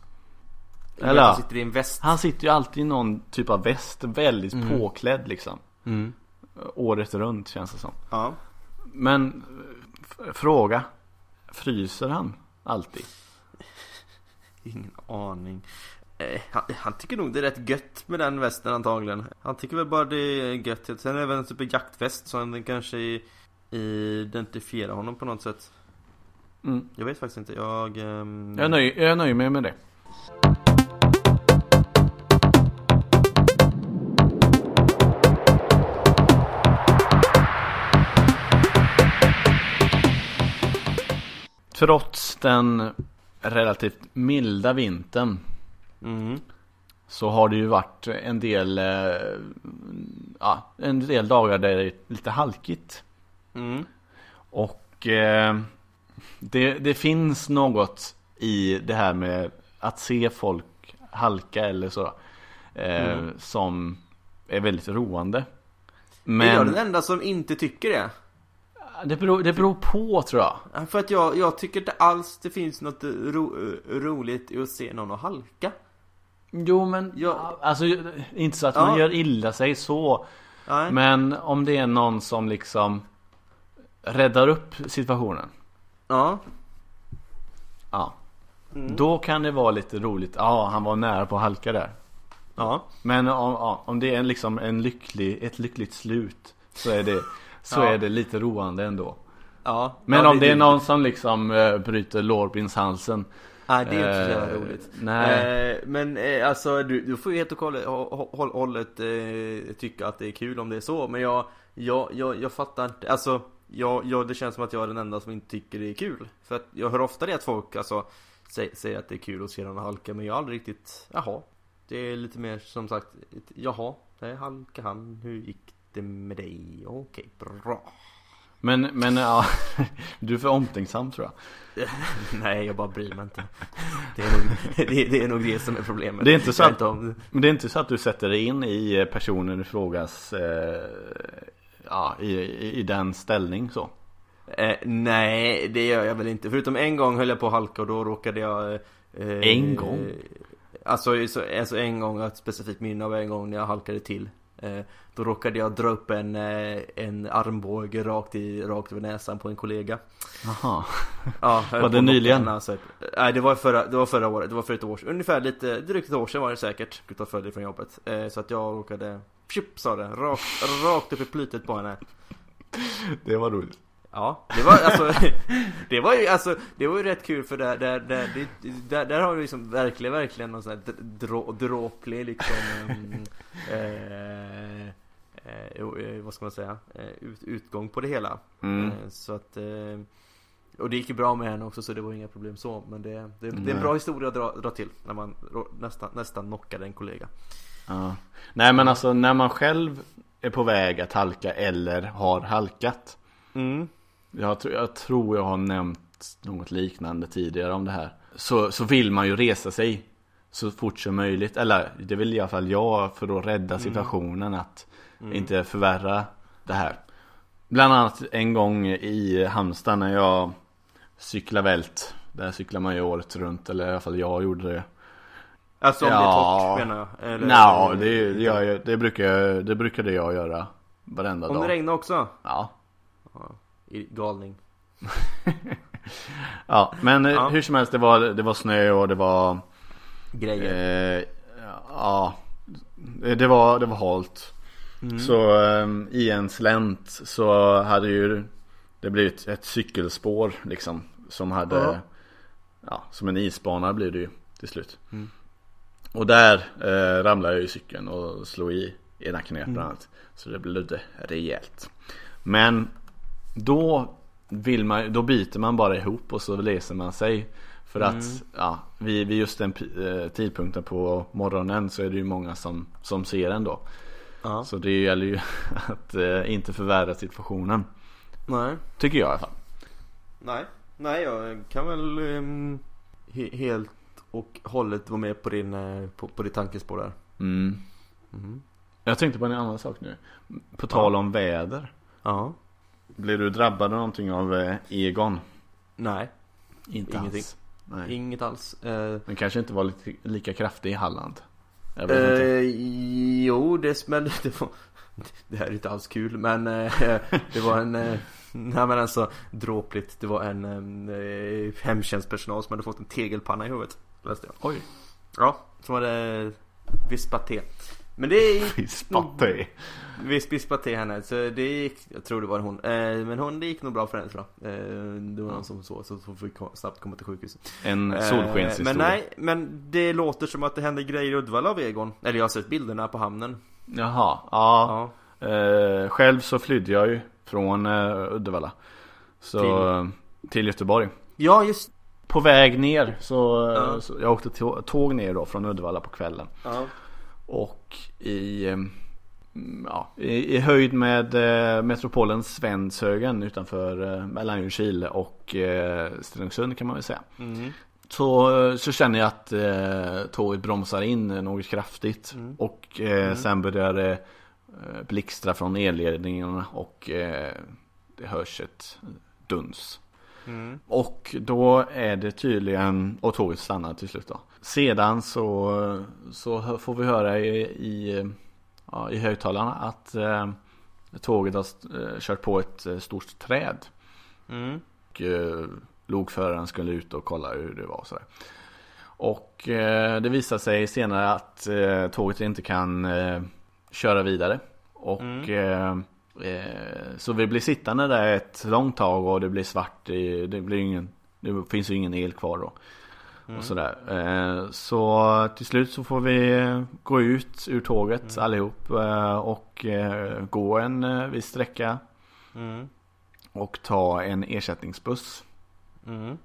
Eller han sitter i en väst. han sitter ju alltid i någon typ av väst, väldigt Mm. påklädd liksom. Året runt känns det som. Ja. Men fråga, fryser han alltid? Ingen aning. Eh, han, han tycker nog det är rätt gött med den västen antagligen. Han tycker väl bara det är gött. Sen är det väl en typ av jaktväst så den kanske identifierar honom på något sätt. Mm. Jag vet faktiskt inte. Jag... ehm, Jag, nöj, jag nöjer mig med det. Trots den relativt milda vintern Mm. så har det ju varit en del, eh, ja, en del dagar där det är lite halkigt. Mm. Och eh, det, det finns något i det här med att se folk halka eller så. Eh, Mm. Som är väldigt roande. Är jag Men den enda som inte tycker det? det, beror, det beror på tror jag. Ja, För att jag, jag tycker inte alls det finns något ro, roligt i att se någon att halka. Jo men, Ja. alltså inte så att Ja. man gör illa sig så. Nej. Men om det är någon som liksom räddar upp situationen. Ja. Ja. Mm. Då kan det vara lite roligt. Ja, han var nära på att halka där. Ja. Men om, ja, om det är en, liksom en lycklig, ett lyckligt slut så är det, så Ja. är det lite roande ändå. Ja. Men om det är någon som liksom äh, bryter lårbenshalsen. Nej det är inte så jävla eh, roligt. Nej. Eh, men eh, alltså du, du får ju helt och hållet, hå- hå- hållet eh, tycka att det är kul om det är så. Men jag, jag, jag, jag fattar inte. Alltså, jag, jag, det känns som att jag är den enda som inte tycker det är kul. För att jag hör ofta det att folk alltså sä- säger att det är kul att se någon halka. Men jag har aldrig riktigt, jaha. Det är lite mer som sagt, ett, jaha. Där halkar han. Hur gick det med dig? Okej, bra. Men, men ja, du är för omtänksam tror jag. Nej, jag bara bryr mig inte. Det är nog det, det, är nog det som är problemet. Det är inte så att- Men det är inte så att du sätter dig in i personen i frågas eh, Ja, i, i, i den ställning så? eh, nej, det gör jag väl inte. Förutom en gång höll jag på att halka och då råkade jag eh, En gång? Alltså, så, alltså en gång, ett specifikt minne av en gång när jag halkade till eh, Då råkade jag dra upp en, eh, en armbåge rakt, i, rakt över näsan på en kollega Jaha. Ja, Var det nyligen? alltså. Nej det var, förra, det var förra året, det var för ett år sedan, ungefär lite, drygt ett år sedan var det säkert Utav följd från jobbet eh, Så att jag råkade, pjup sa det, rakt, rakt upp i plytet på henne Det var roligt. Ja, det var alltså Det var ju alltså Det var ju rätt kul för där Där, där, det- där, där har du liksom verkligen, verkligen någon sån här drå, dråplig liksom um, eh, eh, eh, Vad ska man säga? Eh, ut, utgång på det hela Mm. eh, Så att eh, Och det gick ju bra med henne också så det var inga problem så Men det, det, det är Nej. en bra historia att dra, dra till När man nästan, nästan knockade en kollega Ja. Nej men alltså när man själv är på väg att halka eller har halkat. Mm Jag, tror- jag tror jag har nämnt något liknande tidigare om det här. Så, så vill man ju resa sig så fort som möjligt. Eller det vill i alla fall jag för att rädda situationen att inte förvärra det här. Bland annat en gång i Halmstad när jag cyklade vält. Där cyklar man ju året runt eller i alla fall jag gjorde det. Alltså om Ja. det är torrt menar jag eller, Nja, det, det, gör jag- det, brukar, jag- det brukade jag göra varenda Om dag. det regnar också? Ja. I galning ja, men eh, Ja. hur som helst det var, det var snö och det var Grejer eh, Ja Det var, det var halt Mm. Så eh, i en slänt så hade ju Det blivit ett cykelspår liksom Som hade Ja. Ja, som en isbana blir det ju till slut Mm. Och där eh, ramlade jag i cykeln och slog i ena knät Mm. bland annat Så det blev rejält Men då vill man, då biter man bara ihop och så läser man sig. För att, Mm. ja, vid, vid just den eh, tidpunkten på morgonen så är det ju många som, som ser den då. Ja. Så det gäller ju att eh, inte förvärra situationen. Nej. Tycker jag i alla fall. Nej. Nej jag kan väl ehm, he- helt och hållet vara med på din, eh, på, på ditt tankespår där. Mm. Mhm. Jag tänkte på en annan sak nu. På tal om väder. Ja Blir du drabbad av någonting av eh, Egon? Nej. Inte Ingenting. alls. Nej. Inget alls. Eh, Den kanske inte var lika kraftig i Halland. Jag vet inte. Eh, Jo det smällde det var Det här är inte alls kul men eh, Det var en eh, Nej men alltså dråpligt. Det var en eh, hemtjänstpersonal som hade fått en tegelpanna i huvudet Läste jag. Oj. Ja, som hade vispat te Men det gick Spatte Visst vispat till henne, så det gick, jag tror det var hon. Eh, Men hon, det gick nog bra för henne tror jag eh, Det var någon som så, så så fick hon snabbt komma till sjukhuset En Eh, solskenshistoria. Men nej, men det låter som att det hände grejer i Uddevalla av Egon. Eller jag har sett bilderna på hamnen. Jaha, ja, Ja, Eh, Själv så flydde jag ju från eh, Uddevalla. Så till, till Göteborg. Ja just På väg ner så, Ja. så jag åkte tå- tåg ner då från Uddevalla på kvällen. Ja. Och i, eh, mm, ja, i, i höjd med eh, metropolen Svenshögen utanför eh, mellan Ljungskile och eh, Stenungsund kan man väl säga Mm. så, så känner jag att eh, tåget bromsar in något kraftigt Mm. och eh, sen börjar det eh, blixtra från elledningarna och eh, det hörs ett duns. Mm. Och då är det tydligen, och tåget stannar till slut då. Sedan så, så får vi höra i, i, ja, i högtalarna att eh, tåget har eh, kört på ett eh, stort träd. Mm. Och eh, lokföraren skulle ut och kolla hur det var och sådär. Och eh, det visar sig senare att eh, tåget inte kan eh, köra vidare. Och eh, eh, så vi blir sittande där ett långt tag och det blir svart. i- Det, blir ingen, det finns ju ingen el kvar då. Och sådär. Eh, så till slut så får vi gå ut ur tåget allihop eh, och eh, gå en eh, viss sträcka Mm. och ta en ersättningsbuss. Mm.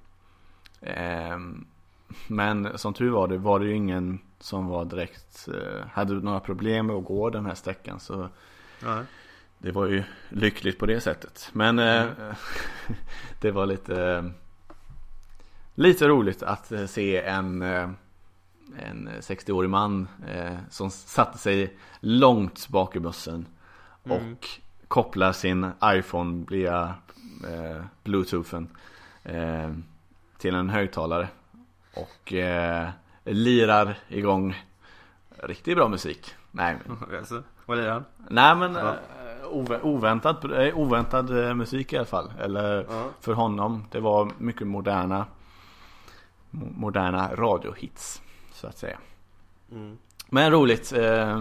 Men som tur var det var det ju ingen som var direkt hade några problem med att gå den här sträckan så det var ju lyckligt på det sättet. Men eh, det var lite lite roligt att eh, se en, eh, en 60-årig man eh, som satte sig långt bak i bussen och kopplar sin iPhone via eh, bluetoothen eh, till en högtalare och eh, lirar igång riktigt bra musik. Nej, men- Alltså, vad är det? nej men oväntad, oväntad musik i alla fall. Eller Ja. för honom. Det var mycket moderna mo- moderna radiohits så att säga. Mm. Men roligt. Eh,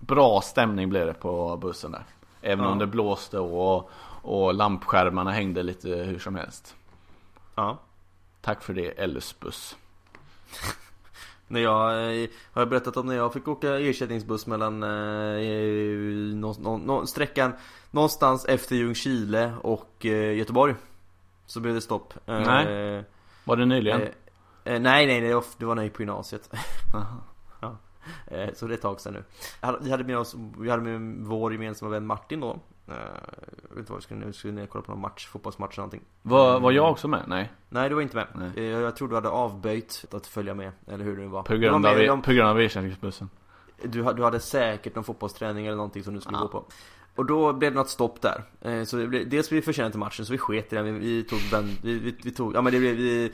bra stämning blev det på bussen där. Även Ja. om det blåste och, och lampskärmarna hängde lite hur som helst. Ja. Tack för det Ellus buss. När jag, eh, har jag berättat om när jag fick åka ersättningsbuss mellan eh, nå, nå, nå, sträckan någonstans efter Ljungskile och eh, Göteborg Så blev det stopp eh, Nej. Var det nyligen? Eh, eh, Nej nej det var, det var när jag gick på gymnasiet ja. eh, Så det är ett tag sedan nu Vi hade med oss, vi hade med vår gemensamma vän Martin då eh, Jag vet inte vad vi skulle nu, vi skulle och kolla på någon match, fotbollsmatch eller någonting Var, var jag också med? Nej. Nej du var inte med Nej. Eh, Jag tror du hade avböjt att följa med, eller hur det nu var På Du var grund, av, de- på grund av ersättningsbussen. du, du hade säkert någon fotbollsträning eller någonting som du skulle Ja. gå på Och då blev det något stopp där eh, Så det blev, dels blev vi försenade till matchen så vi sket i den, vi, vi tog den, vi, vi, vi tog, ja men det blev vi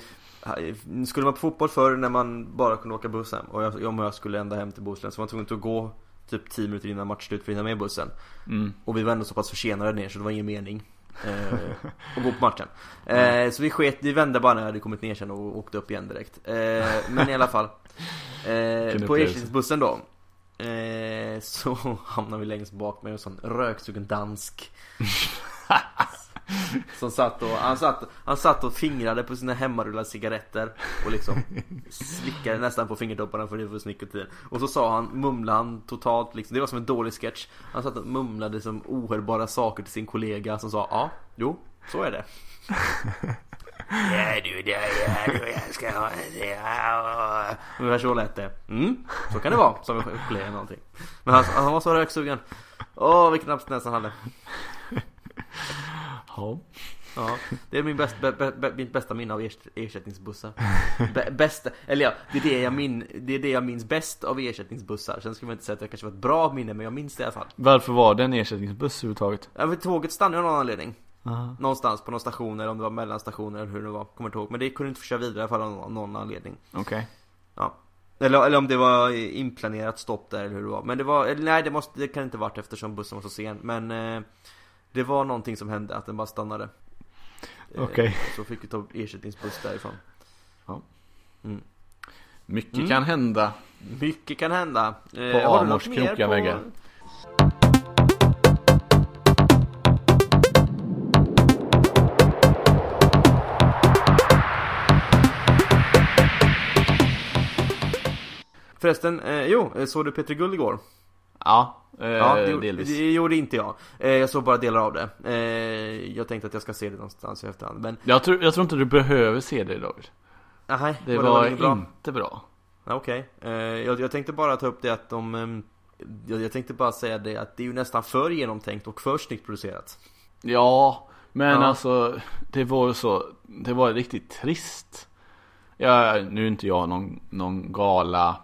Skulle man på fotboll förr när man bara kunde åka buss hem och jag, och jag skulle ända hem till Bohuslän så var man tvungen att gå Typ 10 minuter innan matchslut för att hinna med bussen. Mm. Och vi var ändå så pass försenade ner så det var ingen mening eh, Att gå på matchen. Eh, Så vi sket, vi vände bara när jag hade kommit ner sen och åkte upp igen direkt. Eh, Men i alla fall. Eh, På ersättningsbussen då eh, Så hamnade vi längst bak med en sån röksugen dansk som satt och, han satt, han satt och fingrade på sina hemmarullade cigaretter Och liksom slickade nästan på fingertopparna för det var nikotin Och så sa han, mumlade han totalt liksom, det var som en dålig sketch. Han satt och mumlade som ohörbara saker till sin kollega som sa ja, jo, så är det. Ja du, ja ja du, jag ska ha det, ja, Ungefär så lät det. Mm, så kan det vara, som en kollega någonting. Men han, han var så röksugen. Åh, vilken abstinens han hade. Ja. Ja, det är min bäst, bä, bä, bä, mitt bästa minne av ers- ersättningsbussar. Bä, Bästa, eller ja, det är det, jag min, det är det jag minns bäst av ersättningsbussar. Sen ska man inte säga att det kanske var ett bra minne, men jag minns det i alla fall. Varför var det en ersättningsbuss överhuvudtaget? ja, men Tåget stannade av någon anledning. Aha. Någonstans på någon station eller om det var mellanstationer eller hur det var, kommer inte ihåg. Men det kunde inte få köra vidare i alla fall av någon, anledning. Okej. Ja. Eller, eller om det var inplanerat stopp där eller hur det var. Men det var, nej det måste, det kan inte varit eftersom bussen var så sen. Men eh, Det var någonting som hände, att den bara stannade Eh, Okej. Så fick vi ta ersättningsbuss därifrån Mycket Mm. kan hända. Mycket kan hända eh, På du Amors krokiga på- väggar. Förresten, eh, jo, eh, såg du Peter Guld igår? Ja, eh, Ja, det, gjorde- delvis. det gjorde inte jag. Eh, jag såg bara delar av det. Eh, jag tänkte att jag ska se det någonstans i efterhand, men Jag, tror, jag tror inte du behöver se det David. nej, Det var, var, inget bra? inte bra. Okej, eh, jag, jag tänkte bara ta upp det att de ehm, jag, jag tänkte bara säga det att det är ju nästan för genomtänkt och för snyggt producerat Ja, men Ja. alltså det var så, det var riktigt trist. Ja, nu är inte jag någon, någon gala,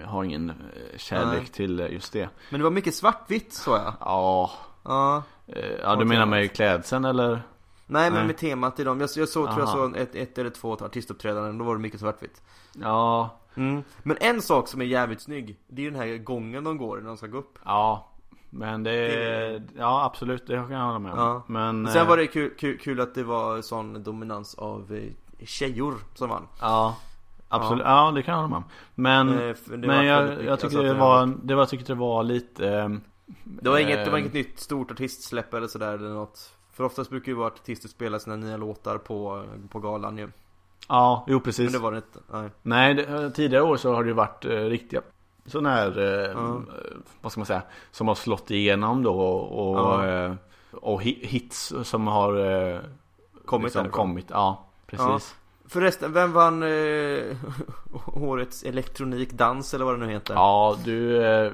jag har ingen eh, kärlek Nej. till eh, just det. Men det var mycket svartvitt såg jag Ja, Ja eh, ja du menar med klädseln eller? Nej men med temat i dem, jag, jag såg, tror jag såg ett, ett eller två artistuppträdanden, då var det mycket svartvitt Ja, mm. Men en sak som är jävligt snygg, det är ju den här gången de går när de ska gå upp ja. Men det, Det- ja absolut, det kan jag hålla med om. Ja. Men, Sen eh, var det kul, kul, kul att det var sån dominans av tjejor som vann Ja, absolut, ja. det kan jag hålla med om. Men, Eh, men jag, jag tycker det var, det var, tyckte det var lite ehm, Det var inget, det var ehm, inget nytt stort artistsläpp eller sådär eller något För oftast brukar ju vara artister spela sina nya låtar på, på galan ju Ja, jo Men precis. det var det inte, nej Nej, det, tidigare år så har det ju varit eh, riktiga sådana här, eh, Ja. vad ska man säga, som har slått igenom då och, Ja. eh, och hi- hits som har eh, Kommit liksom kommit. Ja, precis. Förresten, vem vann eh, årets elektronikdans eller vad det nu heter? Ja, du, eh,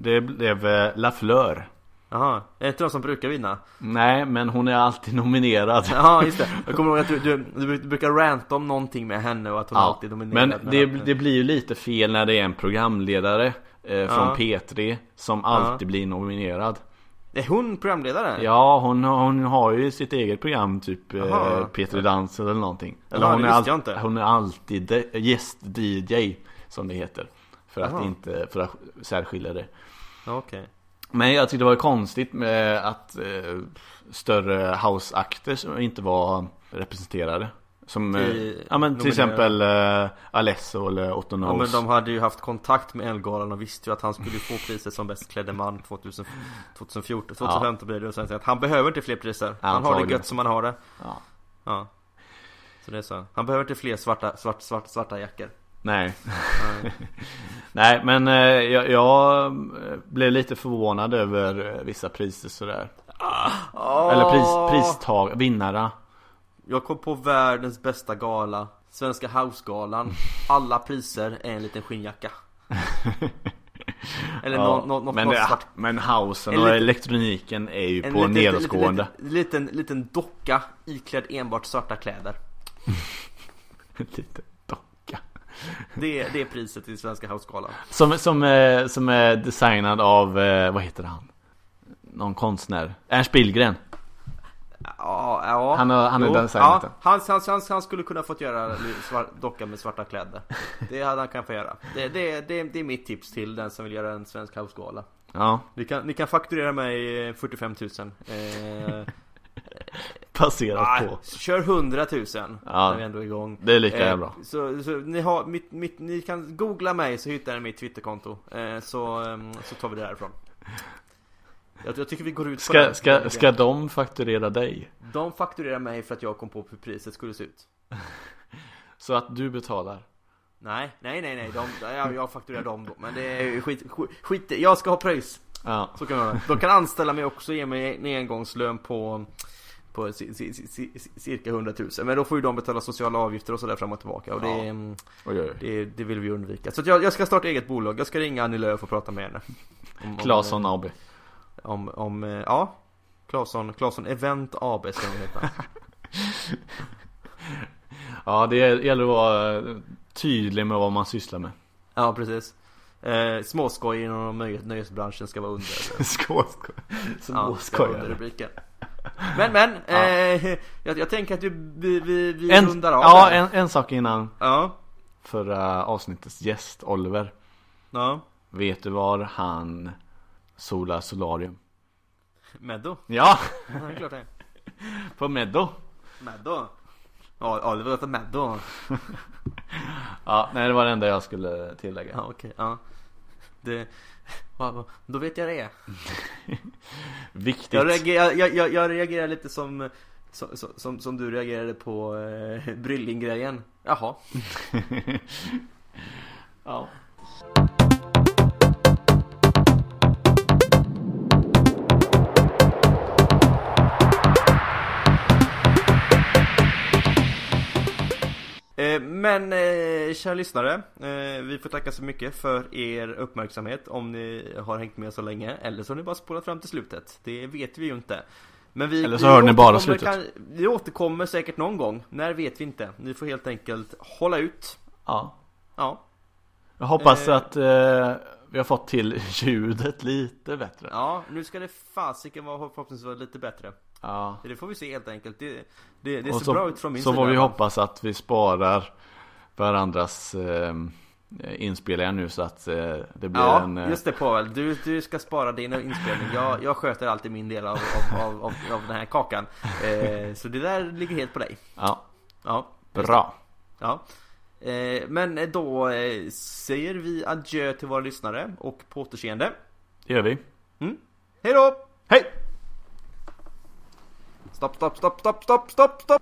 det blev eh, La Fleur. Jaha, är det inte de som brukar vinna? Nej, men hon är alltid nominerad. Ja, just det. Jag kommer ihåg att du, du, du brukar ranta om någonting med henne och att hon alltid är nominerad. men det, det blir ju lite fel när det är en programledare eh, från Ja. P3 som alltid blir nominerad. Är hon programledare? Ja, hon, hon har ju sitt eget program, typ eh, Jaha. P3 Dans eller någonting. Eller Jaha, hon, är inte. hon är alltid gäst-DJ, som det heter. För att Jaha. inte, för att särskilja det. Okej. Men jag tyckte det var konstigt med att eh, större house-akter inte var representerade. Som, eh, I- ja men till exempel eh, Alesso eller Otto Ja men de hade ju haft kontakt med Ellegalan och visste ju att han skulle få priset som bäst klädde man 2000, 2014, 2015 blir det och sen att han behöver inte fler priser Han har det gött som han har det Ja. Ja Så det är så Han behöver inte fler svarta, svart, svart, svarta jackor Nej. Nej. Nej men eh, jag, jag eh, blev lite förvånad över eh, vissa priser sådär. Eller pris, pristag, vinnare. Jag kom på världens bästa gala Svenska House-galan Alla priser är en liten skinnjacka Eller Ja, någon, någon, något, men, något det, svart men housen En och liten- elektroniken är ju En på liten, nedåtgående. liten, liten, liten, liten docka iklädd enbart svarta kläder Lite docka. Det, är- det är priset till Svenska House-galan Som, som, är, som är designad av, eh, vad heter han? Någon konstnär. Ernst Billgren. Ja, ja. Han har- han har Jo, designat ja, den. han, han, han, han skulle kunna fått göra docka med svarta kläder Det hade han kunnat få göra det, det, det, det är mitt tips till den som vill göra en svensk housegala Ja, Ni kan, ni kan fakturera mig eh, 45 000 eh, baserat ah, på. Kör 100 000 Ja. när vi ändå är igång Det är lika Eh, bra. Så, så ni, har, mitt, mitt, ni kan googla mig så hittar ni mitt twitterkonto eh, så, ehm, så tar vi det därifrån jag, jag tycker vi går ut på Ska, den. ska, ska de fakturera dig? De fakturerar mig för att jag kom på hur priset skulle se ut Så att du betalar? Nej, nej, nej, nej, de, jag, jag fakturerar dem då Men det är skit, skit, skit jag ska ha pröjs Ja. Så kan man göra De kan anställa mig också och ge mig en engångslön på på ci- ci- ci- ci- cirka 100 000 Men då får ju de betala sociala avgifter och sådär fram och tillbaka och det, Ja. mm, Oj, oj, det, det vill vi undvika Så jag, jag ska starta eget bolag, jag ska ringa Annie Lööf och prata med henne Claesson AB. Om, om, eh, ja. Claesson, Claesson Event AB ska de heta. Ja, det gäller att vara eh, tydlig med vad man sysslar med. Ja precis. Eh, Småskoj inom nöjes, nöjesbranschen ska vara under. Skål, skål. Ja, Men men, eh, jag, jag tänker att vi, vi, vi, vi En, rundar av ja, en, en sak innan. Ja, förra avsnittets gäst, Oliver. ja. Vet du var han solar solarium? Meddo Ja, Ja, det klart det på Meddo. Meddo Ja, ja det var ett Meddo Ja, nej det var det enda jag skulle tillägga. Ja okej, ja Det ja, va- Då vet jag det Viktigt. Jag reagerar, jag, jag, jag reagerar lite som som, som, som du reagerade på eh, Brylling-grejen Jaha ja. Men eh, kära lyssnare, eh, vi får tacka så mycket för er uppmärksamhet om ni har hängt med så länge eller så har ni bara spolat fram till slutet. Det vet vi ju inte. Men vi, Eller så vi hör ni bara slutet. kan- vi återkommer säkert någon gång. När vet vi inte. Ni får helt enkelt hålla ut. ja. Ja, Jag hoppas Eh. att eh, vi har fått till ljudet lite bättre. ja nu ska det fasiken vara förhoppningsvis lite bättre. Ja. Det får vi se helt enkelt. Det, det, det ser så, bra ut från min så sida. får vi hoppas att vi sparar varandras eh, inspelningar nu så att eh, det blir Ja, en... Eh, just det Pavel. Du, du ska spara din inspelning. Jag, jag sköter alltid min del av, av, av, av, av den här kakan. Eh, så det där ligger helt på dig. Ja, Ja, bra. ja. Eh, men då eh, säger vi adjö till våra lyssnare och på återseende. Det gör vi. Hej då! Hej! Stop stop stop stop stop stop stop.